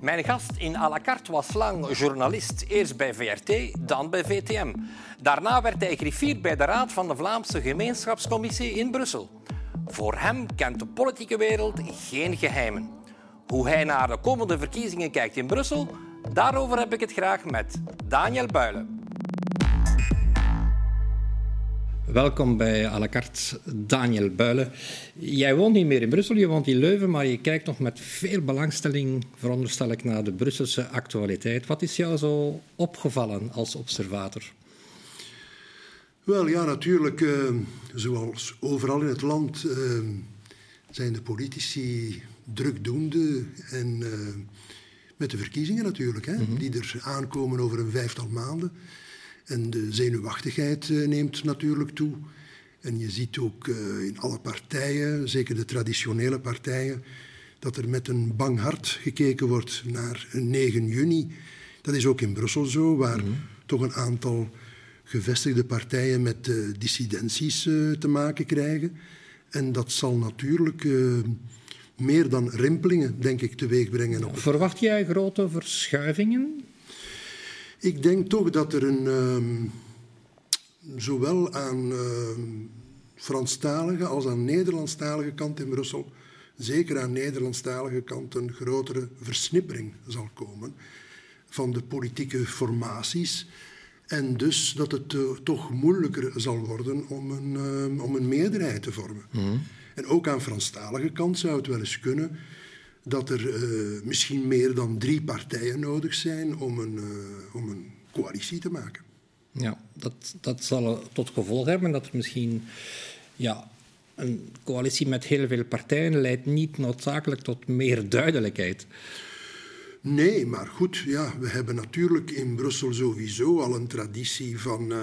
Mijn gast in à la carte was lang journalist, eerst bij VRT, dan bij VTM. Daarna werd hij griffier bij de Raad van de Vlaamse Gemeenschapscommissie in Brussel. Voor hem kent de politieke wereld geen geheimen. Hoe hij naar de komende verkiezingen kijkt in Brussel, daarover heb ik het graag met Daniel Builen. Welkom bij à la carte, Daniel Builen. Jij woont niet meer in Brussel, je woont in Leuven, maar je kijkt nog met veel belangstelling, veronderstel ik, naar de Brusselse actualiteit. Wat is jou zo opgevallen als observator? Wel ja, natuurlijk, uh, zoals overal in het land uh, zijn de politici drukdoende en uh, met de verkiezingen natuurlijk, hè, mm -hmm. die er aankomen over een vijftal maanden. En de zenuwachtigheid uh, neemt natuurlijk toe. En je ziet ook uh, in alle partijen, zeker de traditionele partijen, dat er met een bang hart gekeken wordt naar 9 juni. Dat is ook in Brussel zo, waar mm -hmm. toch een aantal gevestigde partijen met uh, dissidenties te maken krijgen. En dat zal natuurlijk meer dan rimpelingen, denk ik, teweeg brengen. Op Verwacht jij grote verschuivingen ik denk toch dat er een, um, zowel aan uh, Franstalige als aan Nederlandstalige kant in Brussel, zeker aan Nederlandstalige kant, een grotere versnippering zal komen van de politieke formaties. En dus dat het uh, toch moeilijker zal worden om een, uh, om een meerderheid te vormen. Mm. En ook aan Franstalige kant zou het wel eens kunnen dat er uh, misschien meer dan drie partijen nodig zijn om een, uh, om een coalitie te maken. Ja, dat, dat zal tot gevolg hebben dat er misschien ja, een coalitie met heel veel partijen leidt niet noodzakelijk tot meer duidelijkheid. Nee, maar goed, ja, we hebben natuurlijk in Brussel sowieso al een traditie van uh,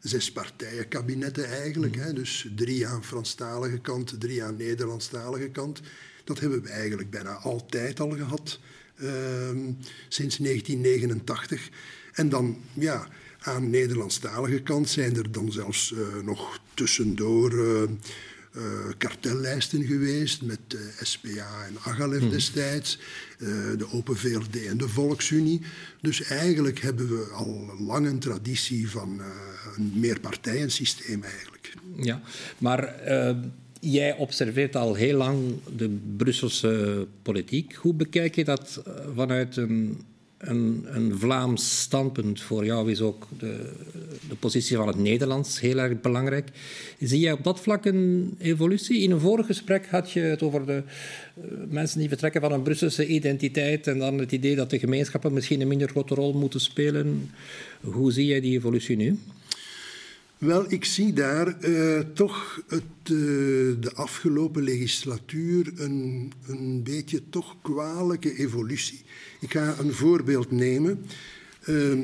zes partijenkabinetten eigenlijk. Mm. Hè? Dus drie aan Franstalige kant, drie aan Nederlandstalige kant. Dat hebben we eigenlijk bijna altijd al gehad, uh, sinds 1989. En dan, ja, aan Nederlandstalige kant zijn er dan zelfs uh, nog tussendoor uh, uh, kartellijsten geweest met SPA en Agalef hmm. destijds, de Open VLD en de Volksunie. Dus eigenlijk hebben we al lang een traditie van een meerpartijensysteem eigenlijk. Ja, maar Jij observeert al heel lang de Brusselse politiek. Hoe bekijk je dat eh, vanuit een, een, een Vlaams standpunt? Voor jou is ook de, de, positie van het Nederlands heel erg belangrijk. Zie jij op dat vlak een evolutie? In een vorig gesprek had je het over de uh, mensen die vertrekken van een Brusselse identiteit en dan het idee dat de gemeenschappen misschien een minder grote rol moeten spelen. Hoe zie jij die evolutie nu? Wel, ik zie daar uh, toch het, uh, de afgelopen legislatuur een, een beetje toch kwalijke evolutie. Ik ga een voorbeeld nemen. Uh,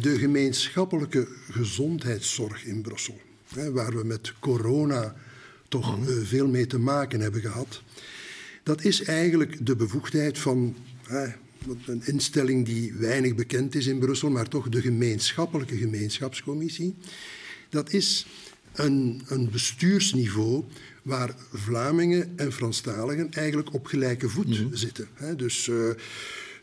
de gemeenschappelijke gezondheidszorg in Brussel, hè, waar we met corona toch mhm. veel mee te maken hebben gehad. Dat is eigenlijk de bevoegdheid van een instelling die weinig bekend is in Brussel, maar toch de gemeenschappelijke gemeenschapscommissie dat is een, een bestuursniveau waar Vlamingen en Franstaligen eigenlijk op gelijke voet mm -hmm. zitten. Dus uh,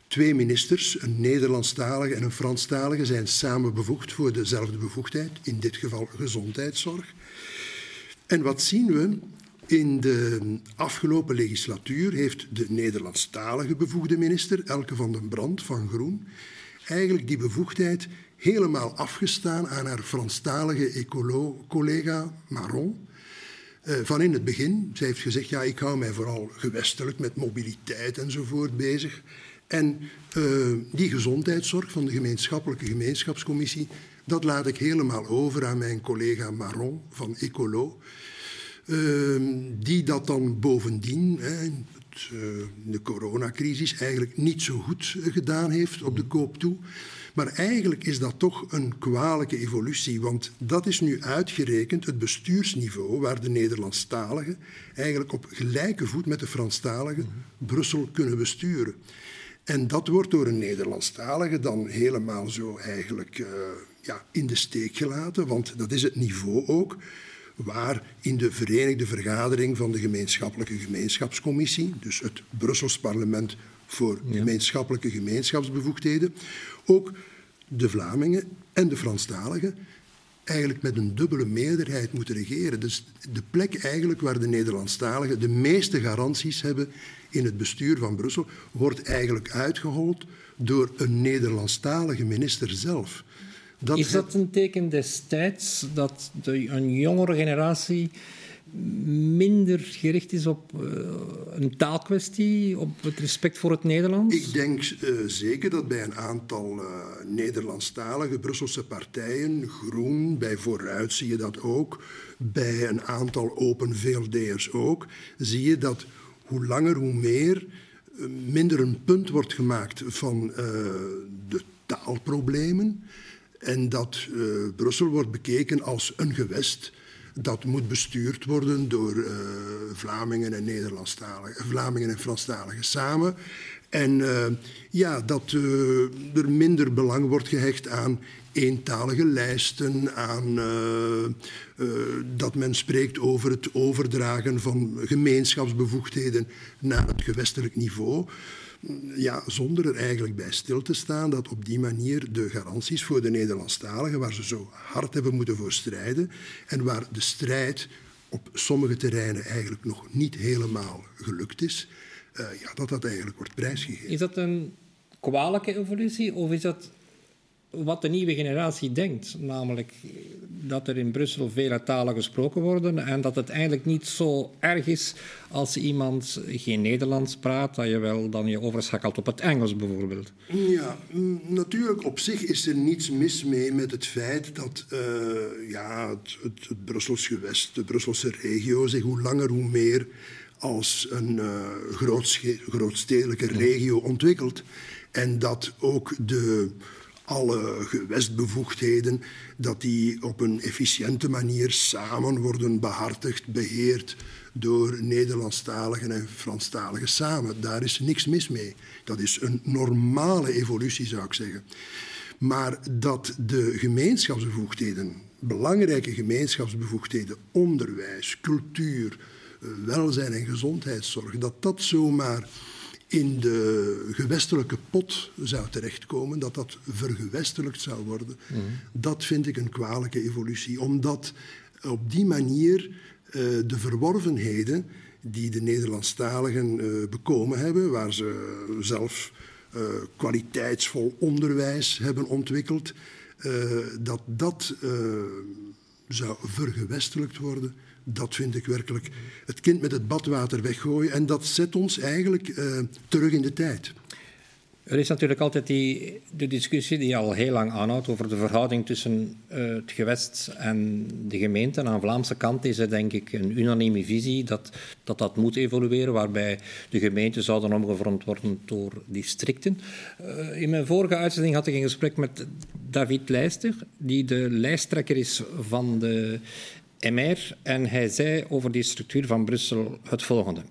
twee ministers, een Nederlandstalige en een Franstalige, zijn samen bevoegd voor dezelfde bevoegdheid, in dit geval gezondheidszorg. En wat zien we? In de afgelopen legislatuur heeft de Nederlandstalige bevoegde minister, Elke van den Brand van Groen, eigenlijk die bevoegdheid helemaal afgestaan aan haar Franstalige collega Maron. Uh, van in het begin. Zij heeft gezegd, ja, ik hou mij vooral gewestelijk met mobiliteit enzovoort bezig. En uh, die gezondheidszorg van de gemeenschappelijke gemeenschapscommissie, dat laat ik helemaal over aan mijn collega Maron van Ecolo. Uh, die dat dan bovendien, hè, het, de coronacrisis, eigenlijk niet zo goed gedaan heeft op de koop toe. Maar eigenlijk is dat toch een kwalijke evolutie, want dat is nu uitgerekend het bestuursniveau waar de Nederlandstaligen eigenlijk op gelijke voet met de Franstaligen Brussel kunnen besturen. En dat wordt door een Nederlandstalige dan helemaal zo eigenlijk uh, ja, in de steek gelaten, want dat is het niveau ook waar in de Verenigde Vergadering van de Gemeenschappelijke Gemeenschapscommissie, dus het Brussels parlement voor gemeenschappelijke gemeenschapsbevoegdheden, ook de Vlamingen en de Franstaligen eigenlijk met een dubbele meerderheid moeten regeren. Dus de plek eigenlijk waar de Nederlandstaligen de meeste garanties hebben in het bestuur van Brussel, wordt eigenlijk uitgehold door een Nederlandstalige minister zelf. Dat is dat een teken destijds dat de, een jongere generatie minder gericht is op uh, een taalkwestie, op het respect voor het Nederlands? Ik denk uh, zeker dat bij een aantal uh, Nederlandstalige Brusselse partijen, Groen, bij Vooruit zie je dat ook, bij een aantal Open VLD'ers ook, zie je dat hoe langer hoe meer minder een punt wordt gemaakt van de taalproblemen. En dat Brussel wordt bekeken als een gewest dat moet bestuurd worden door uh, Vlamingen en Nederlandstaligen, Vlamingen en Franstaligen samen. En uh, ja, dat uh, er minder belang wordt gehecht aan eentalige lijsten, aan dat men spreekt over het overdragen van gemeenschapsbevoegdheden naar het gewestelijk niveau. Ja, zonder er eigenlijk bij stil te staan dat op die manier de garanties voor de Nederlandstaligen, waar ze zo hard hebben moeten voor strijden en waar de strijd op sommige terreinen eigenlijk nog niet helemaal gelukt is, uh, ja, dat dat eigenlijk wordt prijsgegeven. Is dat een kwalijke evolutie of is dat wat de nieuwe generatie denkt. Namelijk dat er in Brussel vele talen gesproken worden en dat het eigenlijk niet zo erg is als iemand geen Nederlands praat, dat je wel dan je overschakelt op het Engels bijvoorbeeld. Ja, natuurlijk op zich is er niets mis mee met het feit dat uh, ja, het, het, het Brussels gewest, de Brusselse regio zich hoe langer hoe meer als een uh, grootstedelijke regio ontwikkelt. En dat ook de alle gewestbevoegdheden, dat die op een efficiënte manier samen worden behartigd, beheerd door Nederlandstaligen en Franstaligen samen. Daar is niks mis mee. Dat is een normale evolutie, zou ik zeggen. Maar dat de gemeenschapsbevoegdheden, belangrijke gemeenschapsbevoegdheden, onderwijs, cultuur, welzijn en gezondheidszorg, dat dat zomaar in de gewestelijke pot zou terechtkomen, dat dat vergewestelijkt zou worden, mhm. dat vind ik een kwalijke evolutie. Omdat op die manier uh, de verworvenheden die de Nederlandstaligen uh, bekomen hebben, waar ze zelf uh, kwaliteitsvol onderwijs hebben ontwikkeld, dat dat zou vergewestelijkt worden dat vind ik werkelijk het kind met het badwater weggooien. En dat zet ons eigenlijk uh, terug in de tijd. Er is natuurlijk altijd die, de discussie die al heel lang aanhoudt over de verhouding tussen uh, het gewest en de gemeente. Aan de Vlaamse kant is er denk ik een unanieme visie dat dat, dat moet evolueren, waarbij de gemeenten zouden omgevormd worden door districten. Uh, in mijn vorige uitzending had ik een gesprek met David Leister, die de lijsttrekker is van de MR en hij zei over die structuur van Brussel het volgende.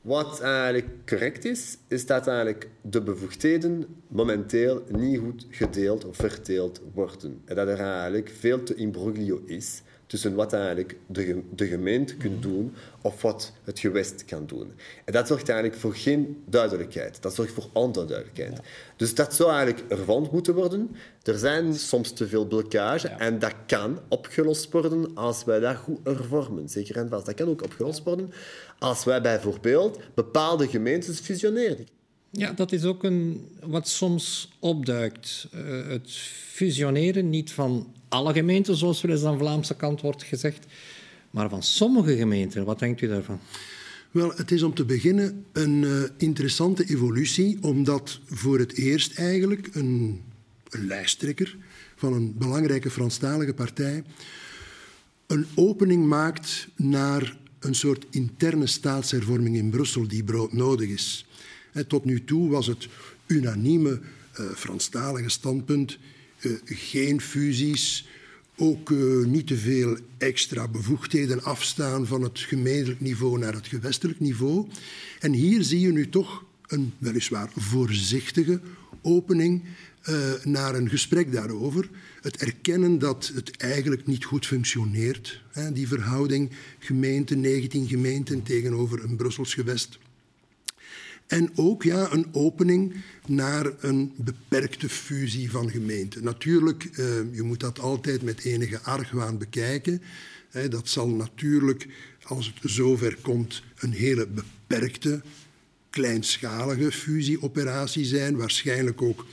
Wat eigenlijk correct is, is dat eigenlijk de bevoegdheden momenteel niet goed gedeeld of verdeeld worden. En dat er eigenlijk veel te imbroglio is tussen wat eigenlijk de, de gemeente kunt doen of wat het gewest kan doen. En dat zorgt eigenlijk voor geen duidelijkheid. Dat zorgt voor onduidelijkheid. Dus dat zou eigenlijk ervan moeten worden. Er zijn soms te veel blokkage en dat kan opgelost worden als wij dat goed hervormen. Zeker en vast. Dat kan ook opgelost worden als wij bijvoorbeeld bepaalde gemeentes fusioneren. Ja, dat is ook een, wat soms opduikt. Uh, het fusioneren niet van alle gemeenten, zoals wel eens aan de Vlaamse kant wordt gezegd, maar van sommige gemeenten. Wat denkt u daarvan? Wel, het is om te beginnen een uh, interessante evolutie, omdat voor het eerst eigenlijk een, een lijsttrekker van een belangrijke Franstalige partij een opening maakt naar een soort interne staatshervorming in Brussel die broodnodig is. Tot nu toe was het unanieme uh, Franstalige standpunt uh, geen fusies, ook uh, niet te veel extra bevoegdheden afstaan van het gemeentelijk niveau naar het gewestelijk niveau. En hier zie je nu toch een weliswaar voorzichtige opening naar een gesprek daarover. Het erkennen dat het eigenlijk niet goed functioneert. Hè, die verhouding gemeente, 19 gemeenten tegenover een Brussels gewest. En ook ja, een opening naar een beperkte fusie van gemeenten. Natuurlijk, uh, je moet dat altijd met enige argwaan bekijken. Dat zal natuurlijk, als het zover komt, een hele beperkte, kleinschalige fusieoperatie zijn. Waarschijnlijk ook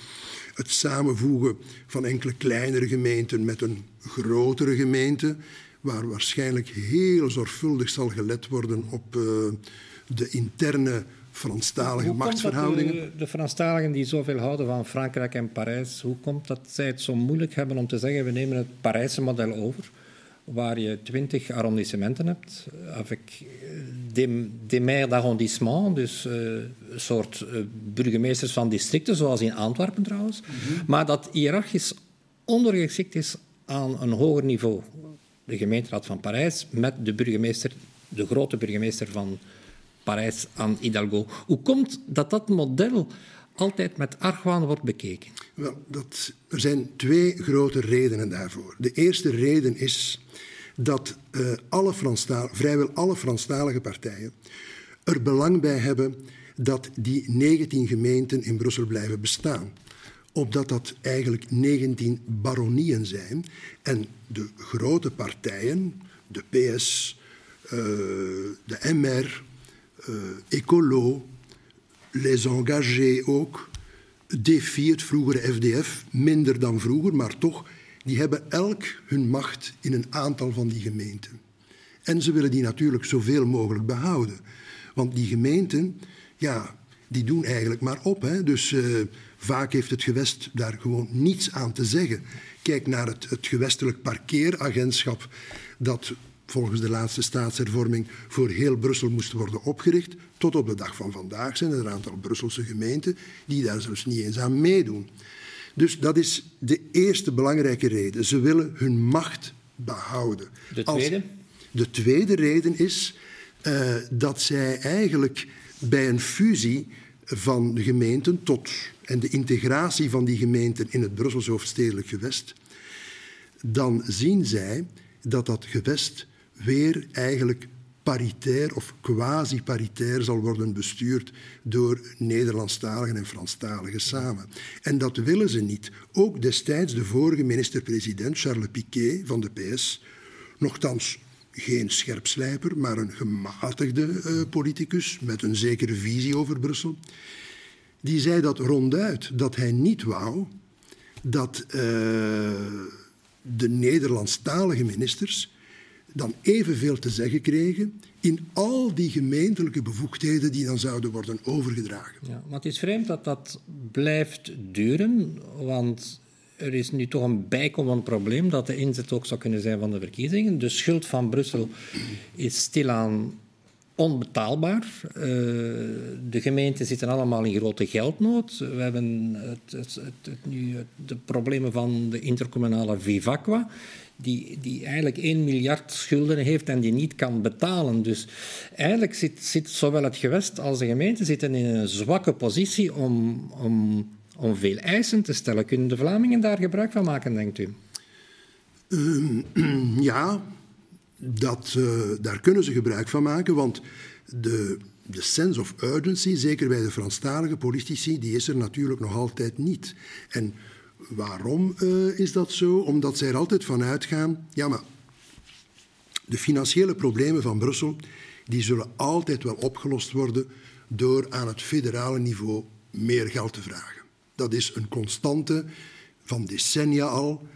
het samenvoegen van enkele kleinere gemeenten met een grotere gemeente, waar waarschijnlijk heel zorgvuldig zal gelet worden op uh, de interne Franstalige machtsverhoudingen. De, de Franstaligen die zoveel houden van Frankrijk en Parijs, hoe komt dat zij het zo moeilijk hebben om te zeggen we nemen het Parijse model over, waar je twintig arrondissementen hebt, avec des, maires d'arrondissement, dus uh, een soort uh, burgemeesters van districten, zoals in Antwerpen trouwens, mm -hmm. maar dat hiërarchisch ondergeschikt is aan een hoger niveau. De gemeenteraad van Parijs met de burgemeester, de grote burgemeester van Parijs aan Hidalgo. Hoe komt dat dat model altijd met argwaan wordt bekeken? Wel, dat, er zijn twee grote redenen daarvoor. De eerste reden is dat uh, alle vrijwel alle Franstalige partijen er belang bij hebben dat die 19 gemeenten in Brussel blijven bestaan. Omdat dat eigenlijk 19 baronieën zijn. En de grote partijen, de PS, uh, de MR, uh, Ecolo, Les Engagés ook, DEFI, het vroegere FDF, minder dan vroeger, maar toch, die hebben elk hun macht in een aantal van die gemeenten. En ze willen die natuurlijk zoveel mogelijk behouden. Want die gemeenten, ja, die doen eigenlijk maar op. Hè? Dus uh, vaak heeft het gewest daar gewoon niets aan te zeggen. Kijk naar het, het gewestelijk parkeeragentschap dat volgens de laatste staatshervorming voor heel Brussel moest worden opgericht. Tot op de dag van vandaag zijn er een aantal Brusselse gemeenten die daar zelfs niet eens aan meedoen. Dus dat is de eerste belangrijke reden. Ze willen hun macht behouden. De tweede? Als, de tweede reden is uh, dat zij eigenlijk bij een fusie van de gemeenten tot en de integratie van die gemeenten in het Brussels hoofdstedelijk gewest, dan zien zij dat dat gewest weer eigenlijk paritair of quasi-paritair zal worden bestuurd door Nederlandstaligen en Franstaligen samen. En dat willen ze niet. Ook destijds de vorige minister-president, Charles Piquet van de PS, nogthans geen scherpslijper, maar een gematigde uh, politicus met een zekere visie over Brussel, die zei dat ronduit, dat hij niet wou dat uh, de Nederlandstalige ministers dan evenveel te zeggen kregen in al die gemeentelijke bevoegdheden die dan zouden worden overgedragen. Ja, maar het is vreemd dat dat blijft duren, want er is nu toch een bijkomend probleem dat de inzet ook zou kunnen zijn van de verkiezingen. De schuld van Brussel is stilaan onbetaalbaar. Uh, de gemeenten zitten allemaal in grote geldnood. We hebben het, het, het, nu de problemen van de intercommunale Vivaqua die, die eigenlijk 1 miljard schulden heeft en die niet kan betalen. Dus eigenlijk zit, zit zowel het gewest als de gemeente zitten in een zwakke positie om, om, om veel eisen te stellen. Kunnen de Vlamingen daar gebruik van maken, denkt u? Um, ja, dat, uh, daar kunnen ze gebruik van maken, want de, de sense of urgency, zeker bij de Franstalige politici, die is er natuurlijk nog altijd niet. En Waarom uh, is dat zo? Omdat zij er altijd van uitgaan, ja maar de financiële problemen van Brussel, die zullen altijd wel opgelost worden door aan het federale niveau meer geld te vragen. Dat is een constante van decennia al.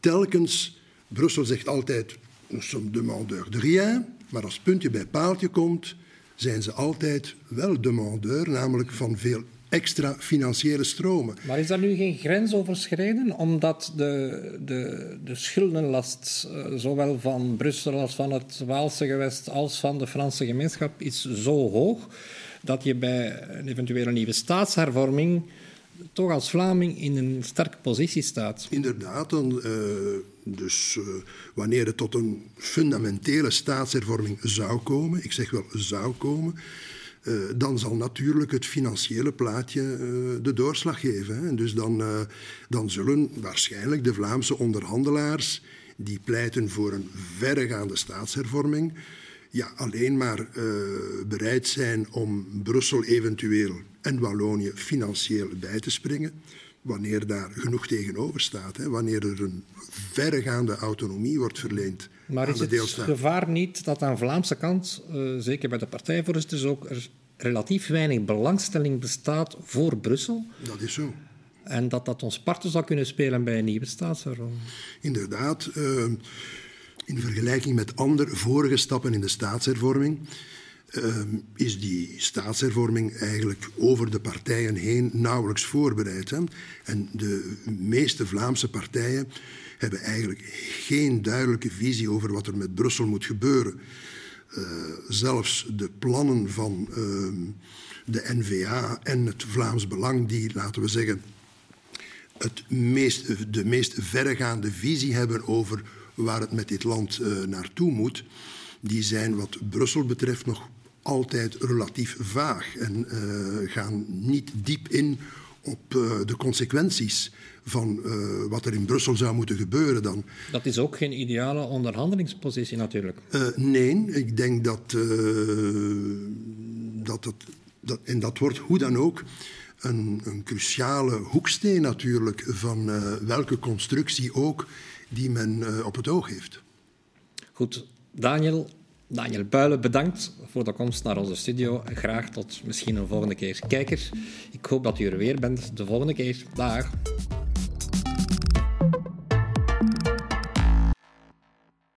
Telkens, Brussel zegt altijd, nous sommes demandeurs de rien, maar als puntje bij paaltje komt, zijn ze altijd wel demandeur, namelijk van veel extra financiële stromen. Maar is daar nu geen grens overschreden? Omdat de, de, de schuldenlast, eh, zowel van Brussel als van het Waalse gewest als van de Franse gemeenschap, is zo hoog dat je bij een eventuele nieuwe staatshervorming toch als Vlaming in een sterke positie staat. Inderdaad, dan, uh, dus uh, wanneer het tot een fundamentele staatshervorming zou komen, ik zeg wel zou komen, uh, dan zal natuurlijk het financiële plaatje uh, de doorslag geven. Hè. En dus dan, uh, dan zullen waarschijnlijk de Vlaamse onderhandelaars die pleiten voor een verregaande staatshervorming, ja, alleen maar bereid zijn om Brussel eventueel en Wallonië financieel bij te springen, wanneer daar genoeg tegenover staat, hè, wanneer er een verregaande autonomie wordt verleend maar aan de deelstaat. Maar is het gevaar niet dat aan de Vlaamse kant, uh, zeker bij de partijvoorzitters ook, er relatief weinig belangstelling bestaat voor Brussel? Dat is zo. En dat dat ons parten zou kunnen spelen bij een nieuwe staatshervorming? Inderdaad. Uh, in vergelijking met andere vorige stappen in de staatshervorming uh, is die staatshervorming eigenlijk over de partijen heen nauwelijks voorbereid. En de meeste Vlaamse partijen hebben eigenlijk geen duidelijke visie over wat er met Brussel moet gebeuren. Uh, zelfs de plannen van uh, de NVA en het Vlaams Belang, die, laten we zeggen, het meest, de meest verregaande visie hebben over waar het met dit land uh, naartoe moet, die zijn wat Brussel betreft nog altijd relatief vaag en gaan niet diep in op de consequenties van uh, wat er in Brussel zou moeten gebeuren dan. Dat is ook geen ideale onderhandelingspositie natuurlijk. Uh, nee, ik denk dat, uh, dat, dat, dat, en dat wordt hoe dan ook een, een cruciale hoeksteen natuurlijk van welke constructie ook die men op het oog heeft. Goed, Daniel, Daniel Builen, bedankt voor de komst naar onze studio. Graag tot misschien een volgende keer. Kijkers, ik hoop dat u er weer bent de volgende keer. Dag.